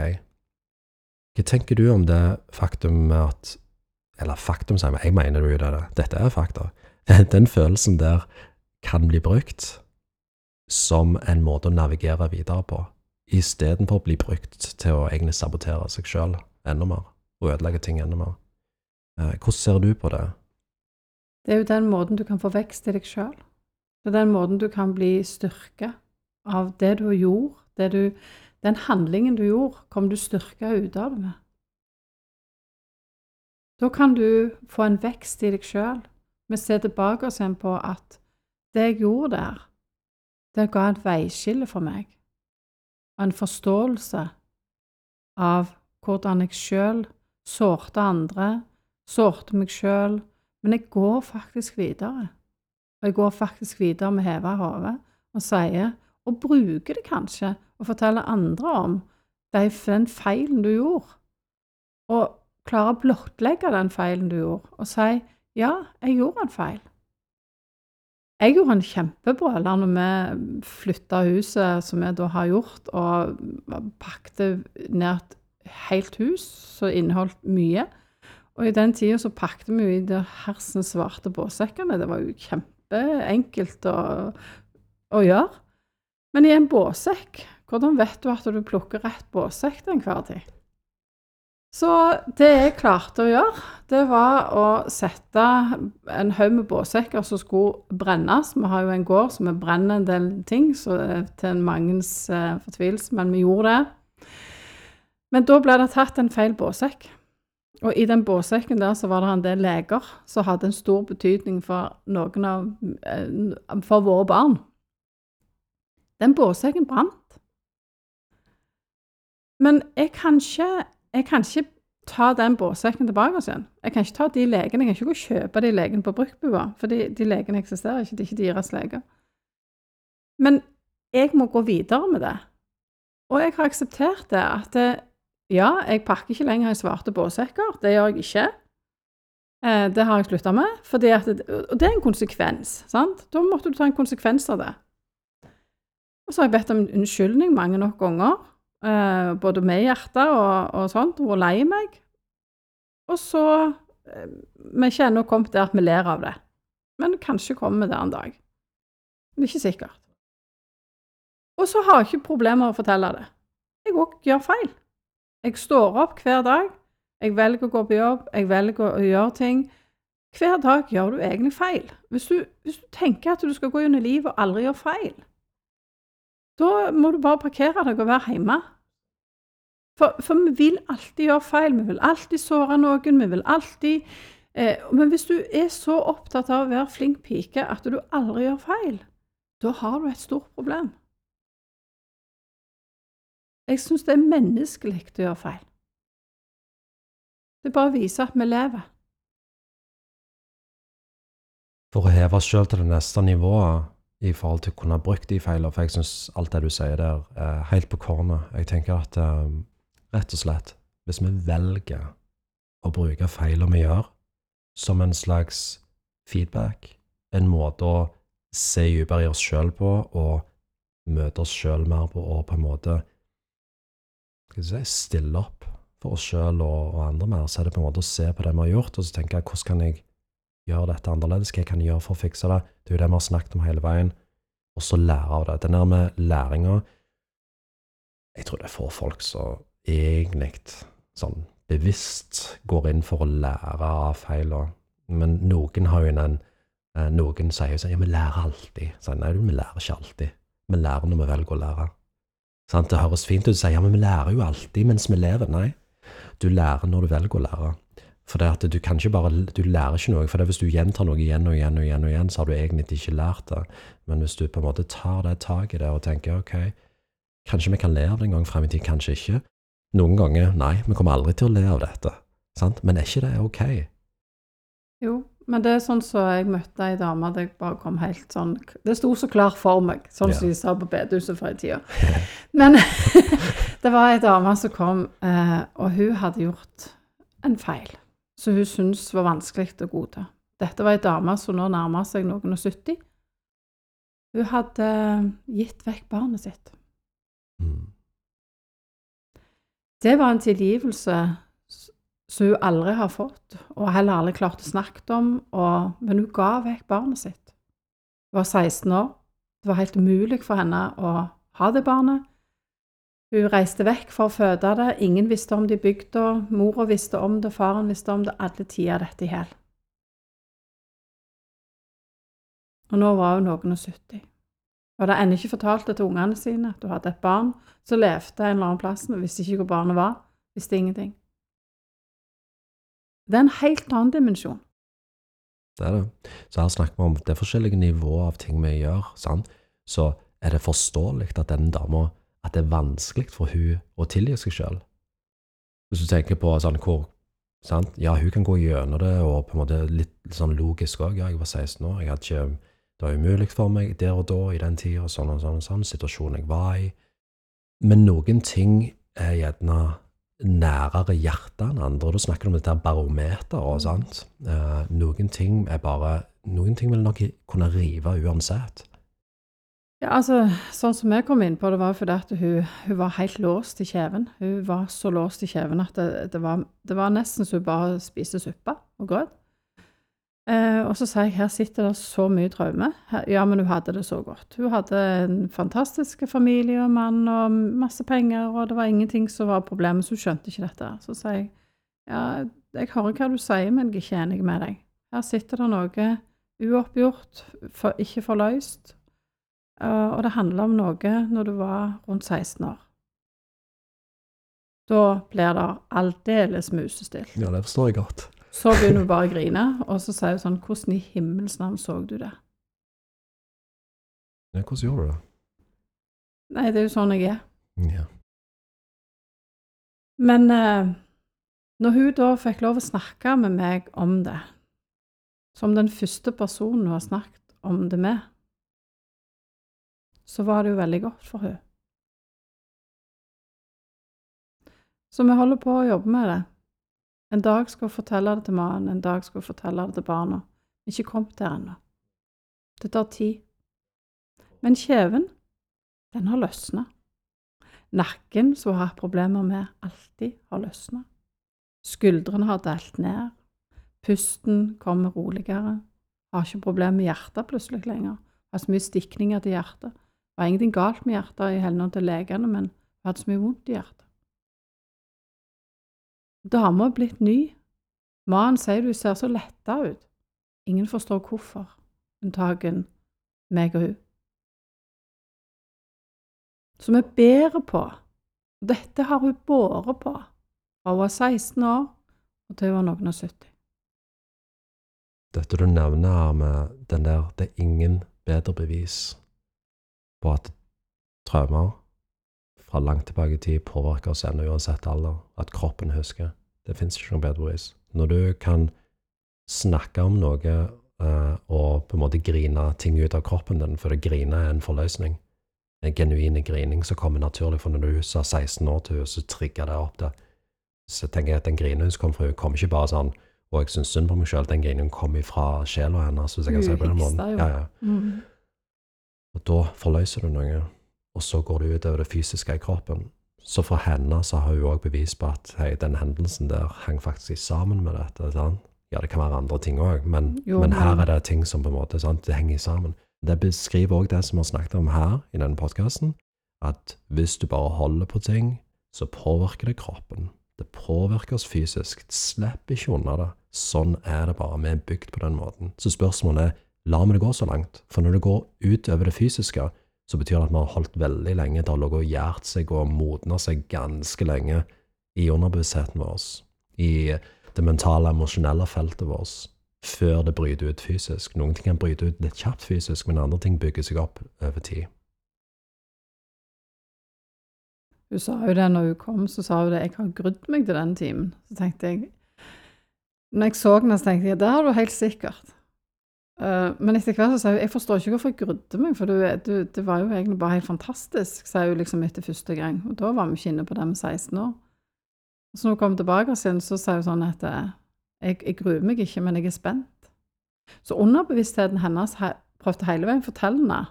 hva tenker du om det faktum at Eller faktum, sier jeg, jeg mener jo det, dette er fakta. Den følelsen der kan bli brukt som en måte å navigere videre på, istedenfor å bli brukt til å egentlig sabotere seg sjøl enda mer, og ødelegge ting enda mer. Eh, Hvordan ser du på det? Det er jo den måten du kan få vekst i deg sjøl. Det er den måten du kan bli styrka av det du gjorde. Det du, den handlingen du gjorde, kom du styrka ut av det med. Da kan du få en vekst i deg sjøl. Vi ser tilbake oss igjen på at det jeg gjorde der, det ga et veiskille for meg. og En forståelse av hvordan jeg sjøl sårte andre, sårte meg sjøl, men jeg går faktisk videre. Og jeg går faktisk videre med heva hodet og sier, og bruker det kanskje, og fortelle andre om den feilen du gjorde. Og klare å blottlegge den feilen du gjorde, og si ja, jeg gjorde en feil. Jeg gjorde en kjempebrøler når vi flytta huset som vi da har gjort, og pakket ned et helt hus som inneholdt mye. Og i den tida så pakket vi i de hersens svarte båssekkene. Det var jo kjempeenkelt å, å gjøre. Men i en båssekk, hvordan vet du at du plukker rett båssekk til enhver tid? Så det jeg klarte å gjøre, det var å sette en haug med båssekker som skulle brennes. Vi har jo en gård som vi brenner en del ting, så er til mangens eh, fortvilelse, men vi gjorde det. Men da ble det tatt en feil båssekk. Og i den båssekken der så var det en del leger som hadde en stor betydning for noen av eh, For våre barn. Den båssekken brant. Men jeg kan ikke jeg kan ikke ta den båtsekken tilbake igjen. Jeg kan ikke ta de legene, jeg kan ikke gå og kjøpe de legene på bruktbua, for de, de legene eksisterer ikke, det er ikke deres leger. Men jeg må gå videre med det. Og jeg har akseptert det, at det, ja, jeg pakker ikke lenger i svarte båtsekker, det gjør jeg ikke. Eh, det har jeg slutta med, at og det er en konsekvens. sant? Da måtte du ta en konsekvens av det. Og så har jeg bedt om unnskyldning mange nok ganger. Eh, både med hjertet og, og sånt, vært lei meg. Og så uh, Vi er ikke ennå kommet der at vi ler av det. Men kanskje kommer vi der en dag. Det er ikke sikkert. Og så har jeg ikke problemer med å fortelle det. Jeg òg gjør feil. Jeg står opp hver dag. Jeg velger å gå på jobb. Jeg velger å gjøre ting. Hver dag gjør du egentlig feil. Hvis du, hvis du tenker at du skal gå gjennom livet og aldri gjøre feil, da må du bare parkere deg og være hjemme. For, for, vi vil alltid gjøre feil. Vi vil alltid såre noen. Vi vil alltid eh, Men hvis du er så opptatt av å være flink pike at du aldri gjør feil, da har du et stort problem. Jeg syns det er menneskelig å gjøre feil. Det bare viser at vi lever. For å heve oss sjøl til det neste nivået i forhold til å kunne bruke de feilene, for jeg syns alt det du sier der, er helt på kornet. Jeg tenker at um, rett og slett, hvis vi velger å bruke feilene vi gjør, som en slags feedback, en måte å se dypere i oss sjøl på og møte oss sjøl mer på, og på en måte si, stille opp for oss sjøl og, og, andre mer, så er det på en måte å se på det vi har gjort, og så tenke hvordan kan jeg gjøre dette annerledes, hva jeg kan gjøre for å fikse det? Det er jo det vi har snakket om hele veien, og så lære av det. Den der med læringa Jeg tror det er få folk som egentlig sånn bevisst går inn for å lære av feilene, men noen har jo en eh, Noen sier sånn Ja, vi lærer alltid. Så, nei, vi lærer ikke alltid. Vi lærer når vi velger å lære. Sant? Det høres fint ut å si ja, men vi lærer jo alltid mens vi lever. Nei, du lærer når du velger å lære. For det at du kan ikke bare, du lærer ikke noe. For hvis du gjentar noe igjen og igjen og igjen, og igjen, så har du egentlig ikke lært det. Men hvis du på en måte tar det tak i det og tenker ok, kanskje vi kan le av det en gang frem i tid, kanskje ikke. Noen ganger nei, vi kommer aldri til å le av dette. Sant? Men er ikke det ok? Jo, men det er sånn som så jeg møtte ei dame det bare kom helt sånn Det sto så klart for meg, sånn som de sa på bedehuset før i tida. Men det var ei dame som kom, eh, og hun hadde gjort en feil som hun syntes var vanskelig å godta. Dette var ei dame som nå nærma seg noen og 70. Hun hadde gitt vekk barnet sitt. Mm. Det var en tilgivelse som hun aldri har fått, og heller aldri klart å snakke om, og, men hun ga vekk barnet sitt. Hun var 16 år. Det var helt umulig for henne å ha det barnet. Hun reiste vekk for å føde det. Ingen visste om det i bygda. Mora visste om det, faren visste om det. Alle tida dette i hjel. Og nå var hun noen og 70. Og hadde ennå ikke fortalt det til ungene sine, at du hadde et barn som levde en eller annen plass, men visste ikke hvor barnet var. Visste ingenting. Det er en helt annen dimensjon. Det er det. Så her snakker vi om det forskjellige nivåer av ting vi gjør. sant? Så er det forståelig at denne dama at det er vanskelig for hun å tilgi seg sjøl. Hvis du tenker på sånn hvor sant? Ja, hun kan gå gjennom det, og på en måte litt sånn logisk òg. Ja, jeg var 16 år, jeg hadde ikke Det var umulig for meg der og da, i den tida, sånn og sånn og sånn, situasjonen jeg var i. Men noen ting er gjerne nærere hjertet enn andre. Da snakker du om dette barometeret. sant? Eh, noen ting er bare Noen ting vil nok kunne rive uansett. Ja, altså, Sånn som jeg kom inn på det, var fordi at hun, hun var helt låst i kjeven. Hun var så låst i kjeven at det, det, var, det var, nesten så hun bare spiste suppe og grøt. Eh, og så sier jeg her sitter det så mye traume. Ja, men hun hadde det så godt. Hun hadde en fantastisk familie og mann og masse penger, og det var ingenting som var problemet, så hun skjønte ikke dette. Så sier jeg ja, jeg hører hva du sier, men jeg er ikke enig med deg. Her sitter det noe uoppgjort, for, ikke forløst, uh, og det handler om noe når du var rundt 16 år. Da blir det aldeles musestilt. Ja, det forstår jeg godt. Så begynner hun bare å grine, og så sier hun sånn Hvordan i himmels navn så du det? Ja, hvordan gjorde du det? Nei, det er jo sånn jeg er. Ja. Men eh, når hun da fikk lov å snakke med meg om det, som den første personen hun har snakket om det med, så var det jo veldig godt for hun. Så vi holder på å jobbe med det. En dag skal hun fortelle det til mannen, en dag skal hun fortelle det til barna. Ikke kommet der ennå. Det tar tid. Men kjeven, den har løsna. Nakken, som hun har hatt problemer med, alltid har løsna. Skuldrene har dalt ned. Pusten kommer roligere. Har ikke problemer med hjertet plutselig lenger. Har så mye stikninger til hjertet. Det var ingenting galt med hjertet i henhold til legene, men hun hadde så mye vondt i hjertet. Dama er blitt ny. Mannen sier du ser så letta ut. Ingen forstår hvorfor, unntagen meg og hun. Så vi bærer på. Dette har hun båret på fra hun var 16 år og til hun var noen og 70. Dette du nevner her med den der 'det er ingen bedre bevis' på at traumer fra langt tilbake i tid påvirker oss ennå uansett alder, at kroppen husker. Det fins ikke noe bedre bevis. Når du kan snakke om noe uh, og på en måte grine ting ut av kroppen din, for å grine er en forløsning, en genuin grining som kommer naturlig, for når du sa 16 år til henne, så trigger det opp det. Så tenker jeg at den grinen hun kom fra henne, kom ikke bare sånn og jeg syns synd på meg sjøl. Den grinen kom ifra sjela hennes, hvis jeg kan si det på den måten. Ja, ja. Mm. Og da forløser du noe, og så går det ut over det fysiske i kroppen. Så for henne så har hun òg bevis på at hei, den hendelsen der hang faktisk sammen med dette. Sant? Ja, det kan være andre ting òg, men, men her er det ting som på en måte sant? det henger sammen. Det beskriver òg det som vi har snakket om her i denne podkasten, at hvis du bare holder på ting, så påvirker det kroppen. Det påvirker oss fysisk. Slipp ikke unna det. Sånn er det bare. Vi er bygd på den måten. Så spørsmålet er lar vi det gå så langt? For når det går utover det fysiske, så betyr det at vi har holdt veldig lenge. Det har ligget og gjært seg og modna seg ganske lenge i underbevisstheten vår. I det mentale, emosjonelle feltet vårt. Før det bryter ut fysisk. Noen ting kan bryte ut litt kjapt fysisk, men andre ting bygger seg opp over tid. Hun sa jo det når hun kom, så sa hun det. Jeg har grudd meg til den timen. Så tenkte jeg Når jeg så henne, så tenkte jeg det har du helt sikkert. Eh, men etter hvert så sa hun jeg forstår ikke hvorfor jeg grudde meg, for du, du, det var jo egentlig bare helt fantastisk, sa hun liksom etter første gang. Og da var vi ikke inne på det med 16 år. Og så når hun kom tilbake igjen, så sa hun sånn at eh, jeg, jeg gruer meg ikke, men jeg er spent. Så underbevisstheten hennes he, prøvde hele veien å fortelle henne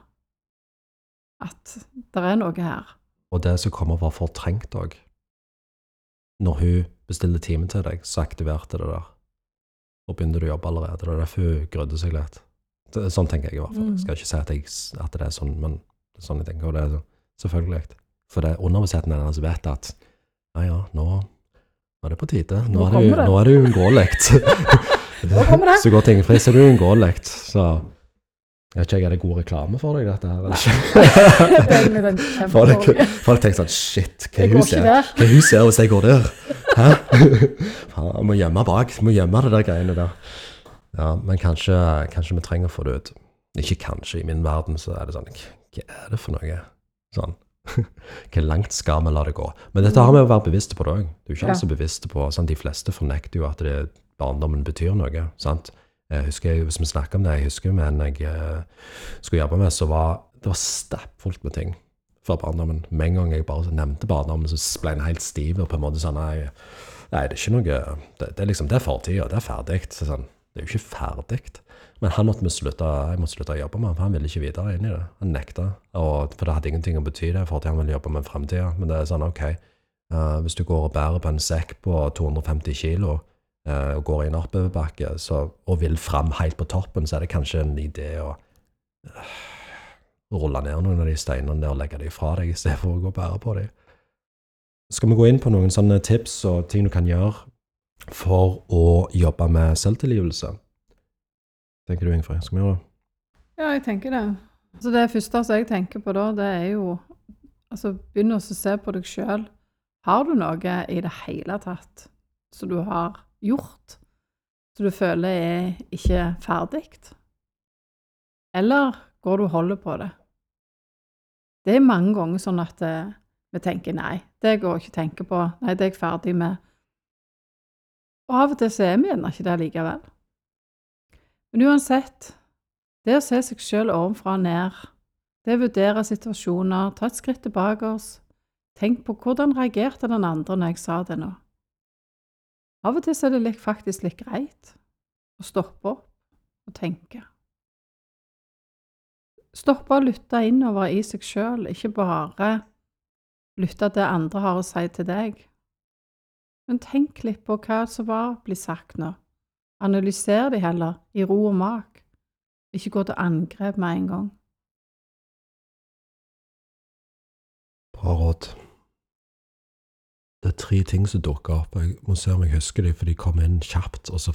at det er noe her. Og det som kommer var fortrengt òg. Når hun bestilte time til deg, så aktiverte det der. Og begynner du å jobbe allerede. Det er derfor hun grødde seg litt. Det, sånn tenker jeg i hvert fall. Mm. Jeg skal ikke si at, jeg, at det er sånn, men det er sånn jeg tenker. Og det er så- selvfølgelig. For det underbevisstheten hennes vet at ja, ja, nå, nå er det på tide. Nå, Nå er, det, det. nå er det uunngåelig. Nå kommer det. Så går ting fri, så er det uunngåelig. Så jeg vet ikke, er det god reklame for deg, dette her? eller ikke? Folk, folk tenker sånn Shit, hva hun ikke ser. Hva hun ser hvis jeg går der? Hæ? Faen, må gjemme bak. Må gjemme det der greiene der. Ja, men kanskje, kanskje vi trenger å få det ut. Ikke kanskje. I min verden så er det sånn Hva er det for noe? Sånn. Hvor langt skal vi la det gå? Men dette har vi jo vært bevisste på det òg. Du er ikke Ja. altså bevisste på sant? De fleste fornekter jo at det, barndommen betyr noe. sant? Jeg husker, Hvis vi snakker om det, jeg husker med en jeg eh, skulle jobbe med, så var det var stappfullt med ting fra barndommen. Med en gang jeg bare nevnte barndommen, så ble en helt stiv og på en måte sånn Nei, nei det er ikke noe Det, det er liksom, det er fortida, det er ferdig. Så Sånn, det er jo ikke ferdig. Men han måtte slutte, jeg måtte slutte å jobbe med, for han ville ikke videre inn i det. Han nekta. Og, for det hadde ingenting å bety det, for han ville jobbe med framtida. Men det er sånn, OK, uh, hvis du går og bærer på en sekk på 250 kilo, og går i en oppoverbakke og vil fram helt på toppen, så er det kanskje en idé å uh, rulle ned noen av de steinene og legge dem fra deg, i stedet for å gå og bære på dem. Skal vi gå inn på noen sånne tips og ting du kan gjøre for å jobbe med selvtilgivelse? Tenker du, Ingfrid? Skal vi gjøre det? Ja, jeg tenker det. Så det første jeg tenker på da, det er jo Altså, begynn å se på deg sjøl. Har du noe i det hele tatt som du har gjort, som du føler er ikke ferdig? Eller går du og holder på det? Det er mange ganger sånn at eh, vi tenker nei, det går jeg ikke å tenke på, nei, det er jeg ferdig med. Og av og til så er vi gjerne ikke det likevel. Men uansett, det å se seg sjøl ovenfra og ned, det å vurdere situasjoner, ta et skritt tilbake oss, tenk på hvordan reagerte den andre når jeg sa det nå. Av og til så er det faktisk litt greit å stoppe opp og tenke. Stoppe å lytte innover i seg sjøl, ikke bare lytte til det andre har å si til deg. Men tenk litt på hva som var blir sagt nå. Analyser de heller, i ro og mak. Ikke gå til angrep med en gang. Bra råd. Det er tre ting som dukker opp. Jeg må se om jeg husker dem, for de kom inn kjapt. og så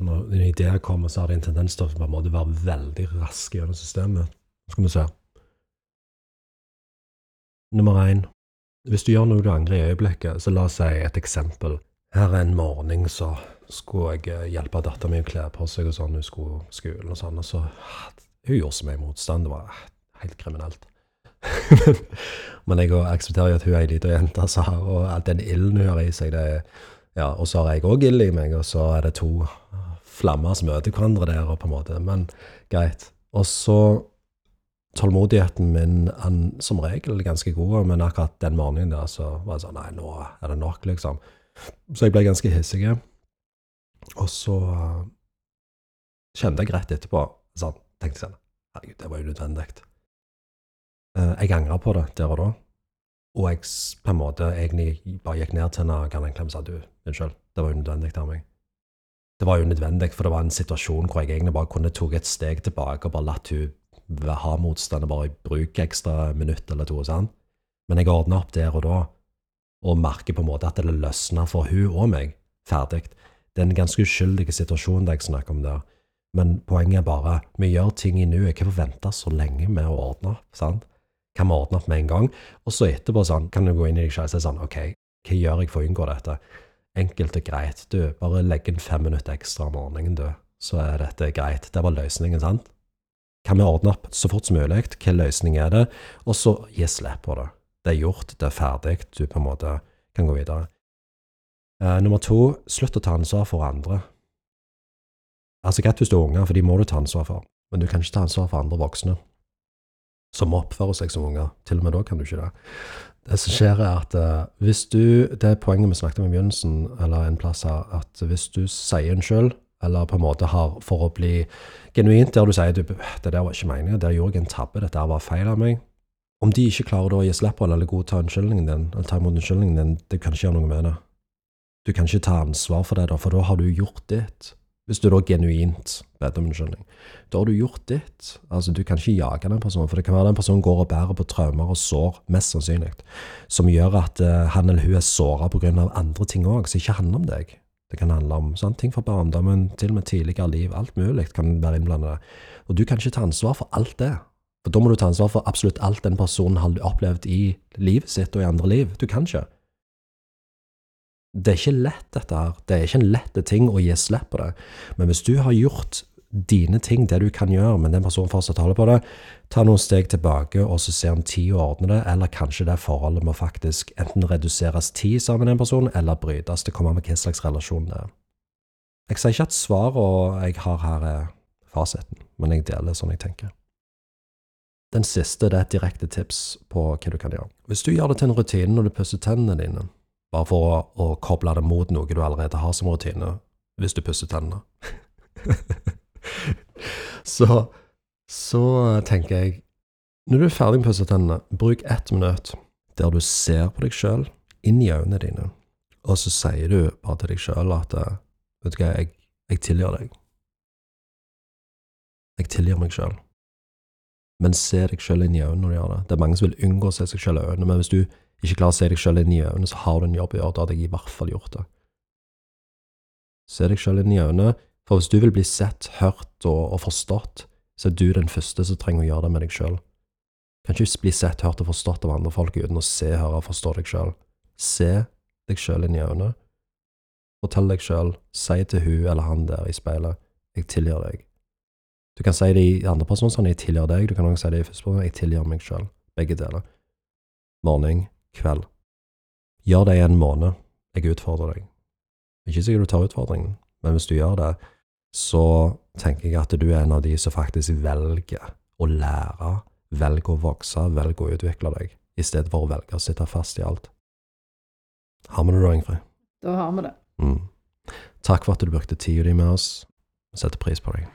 Når idé kommer, så har de en tendens til å på en måte være veldig raske gjennom systemet. Skal vi se. Nummer én. Hvis du gjør noe du angrer i øyeblikket, så la oss si et eksempel. Her er en morgen så skulle jeg eh, hjelpe dattera min å kle på seg og sånn, hun skulle skolen og sånn, og så Hun gjorde så mye motstand. Det var helt kriminelt. Men jeg aksepterer jo at hun er ei lita jente, så, og all den ilden hun har i seg, det Ja, og så har jeg òg ild i meg, og så er det to flammer som møter hverandre der, og på en måte Men greit. Og så Tålmodigheten min er som regel ganske god, men akkurat den morgenen der så var det sånn Nei, nå er det nok, liksom. Så jeg ble ganske hissig. Og så kjente jeg rett etterpå sånn, tenkte jeg sånn Herregud, det var jo nødvendig. Eh, jeg angra på det der og da. Og jeg på en måte egentlig bare gikk ned til henne og ga en klem og sa du, unnskyld, det var unødvendig av meg. Det var unødvendig, for det var en situasjon hvor jeg egentlig bare kunne tatt et steg tilbake og bare latt hun ha motstand og bare bruke ekstra minutt eller to. Sant? Men jeg ordna opp der og da, og merker på en måte at det løsna for hun og meg. Ferdig. Det er en ganske uskyldig situasjon det jeg snakker om der. Men poenget er bare vi gjør ting i nuet. Hvorfor vente så lenge med å ordne opp? sant? Kan vi ordne opp med en gang. Og så etterpå sånn, kan du gå inn i deg selv og si sånn OK, hva gjør jeg for å unngå dette? Enkelt og greit. Du, bare legg inn fem minutter ekstra om morgenen, du. Så er dette greit. Det var løsningen, sant? Kan vi ordne opp så fort som mulig? Hvilken løsning er det? Og så gi slipp på det. Det er gjort, det er ferdig. Du på en måte kan gå videre. Uh, nummer to, slutt å ta ansvar for andre. Altså greit hvis du er unge, for de må du ta ansvar for, men du kan ikke ta ansvar for andre voksne som oppfører seg som unger. Til og med da kan du ikke det. Det som skjer, er at uh, hvis du Det er poenget vi snakket om i begynnelsen, eller en plass her, at hvis du sier unnskyld, eller på en måte har for å bli genuint der du sier du, 'Det der var ikke meningen, der gjorde jeg en tabbe, dette var feil av meg', om de ikke klarer da å gi slipp på eller godta unnskyldningen din, eller ta imot unnskyldningen din, du kan ikke gjøre noe med det. Du kan ikke ta ansvar for det, da, for da har du gjort ditt. Hvis du da genuint ber om unnskyldning. Da har du gjort ditt. Altså, du kan ikke jage den personen, for det kan være den personen går og bærer på traumer og sår, mest sannsynlig, som gjør at uh, han eller hun er såra pga. andre ting òg, som ikke handler om deg. Det kan handle om sånne ting fra barndommen, til og med tidligere liv, alt mulig kan være innblandet. Og du kan ikke ta ansvar for alt det. For da må du ta ansvar for absolutt alt den personen har opplevd i livet sitt og i andre liv. Du kan ikke det er ikke lett, dette her. Det er ikke en lett ting å gi slipp på det. Men hvis du har gjort dine ting, det du kan gjøre, men den personen fortsatt holder på det, ta noen steg tilbake og så se om tida ordner det, eller kanskje det forholdet må faktisk enten reduseres tid sammen med den personen, eller brytes. Det kommer på hva slags relasjon det er. Jeg sier ikke at svaret jeg har her, er fasiten, men jeg deler sånn jeg tenker. Den siste det er et direkte tips på hva du kan gjøre. Hvis du gjør det til en rutine når du pusser tennene dine, bare for å, å, koble det mot noe du allerede har som rutine, hvis du pusser tennene. så, så tenker jeg Når du er ferdig med å pusse tennene, bruk ett minutt der du ser på deg sjøl, inn i øynene dine, og så sier du bare til deg sjøl at Vet du hva, jeg, jeg tilgir deg. Jeg tilgir meg sjøl. Men se deg sjøl inn i øynene når du gjør det. Det er mange som vil unngå å se seg sjøl i øynene, men hvis du ikke klarer å se deg sjøl inn i øynene, så har du en jobb å gjøre. Da hadde jeg i hvert fall gjort det. Se deg sjøl inn i øynene, for hvis du vil bli sett, hørt og, og, forstått, så er du den første som trenger å gjøre det med deg sjøl. Kan ikke bli sett, hørt og forstått av andre folk uten å se, høre og forstå deg sjøl. Se deg sjøl inn i øynene. Fortell deg sjøl, si til hun eller han der i speilet, jeg tilgir deg. Du kan si det i andre person sånn, jeg tilgir deg, du kan også si det i første person, jeg tilgir meg sjøl. Begge deler. Morning, kveld. Gjør det i en måned. Jeg utfordrer deg. Ikke sikkert du tar utfordringen, men hvis du gjør det, så tenker jeg at du er en av de som faktisk velger å lære, velger å vokse, velger å utvikle deg, i stedet for å velge å sitte fast i alt. Har vi det da, Ingrid? Da har vi det. Mm. Takk for at du brukte tida di med oss. Vi setter pris på deg.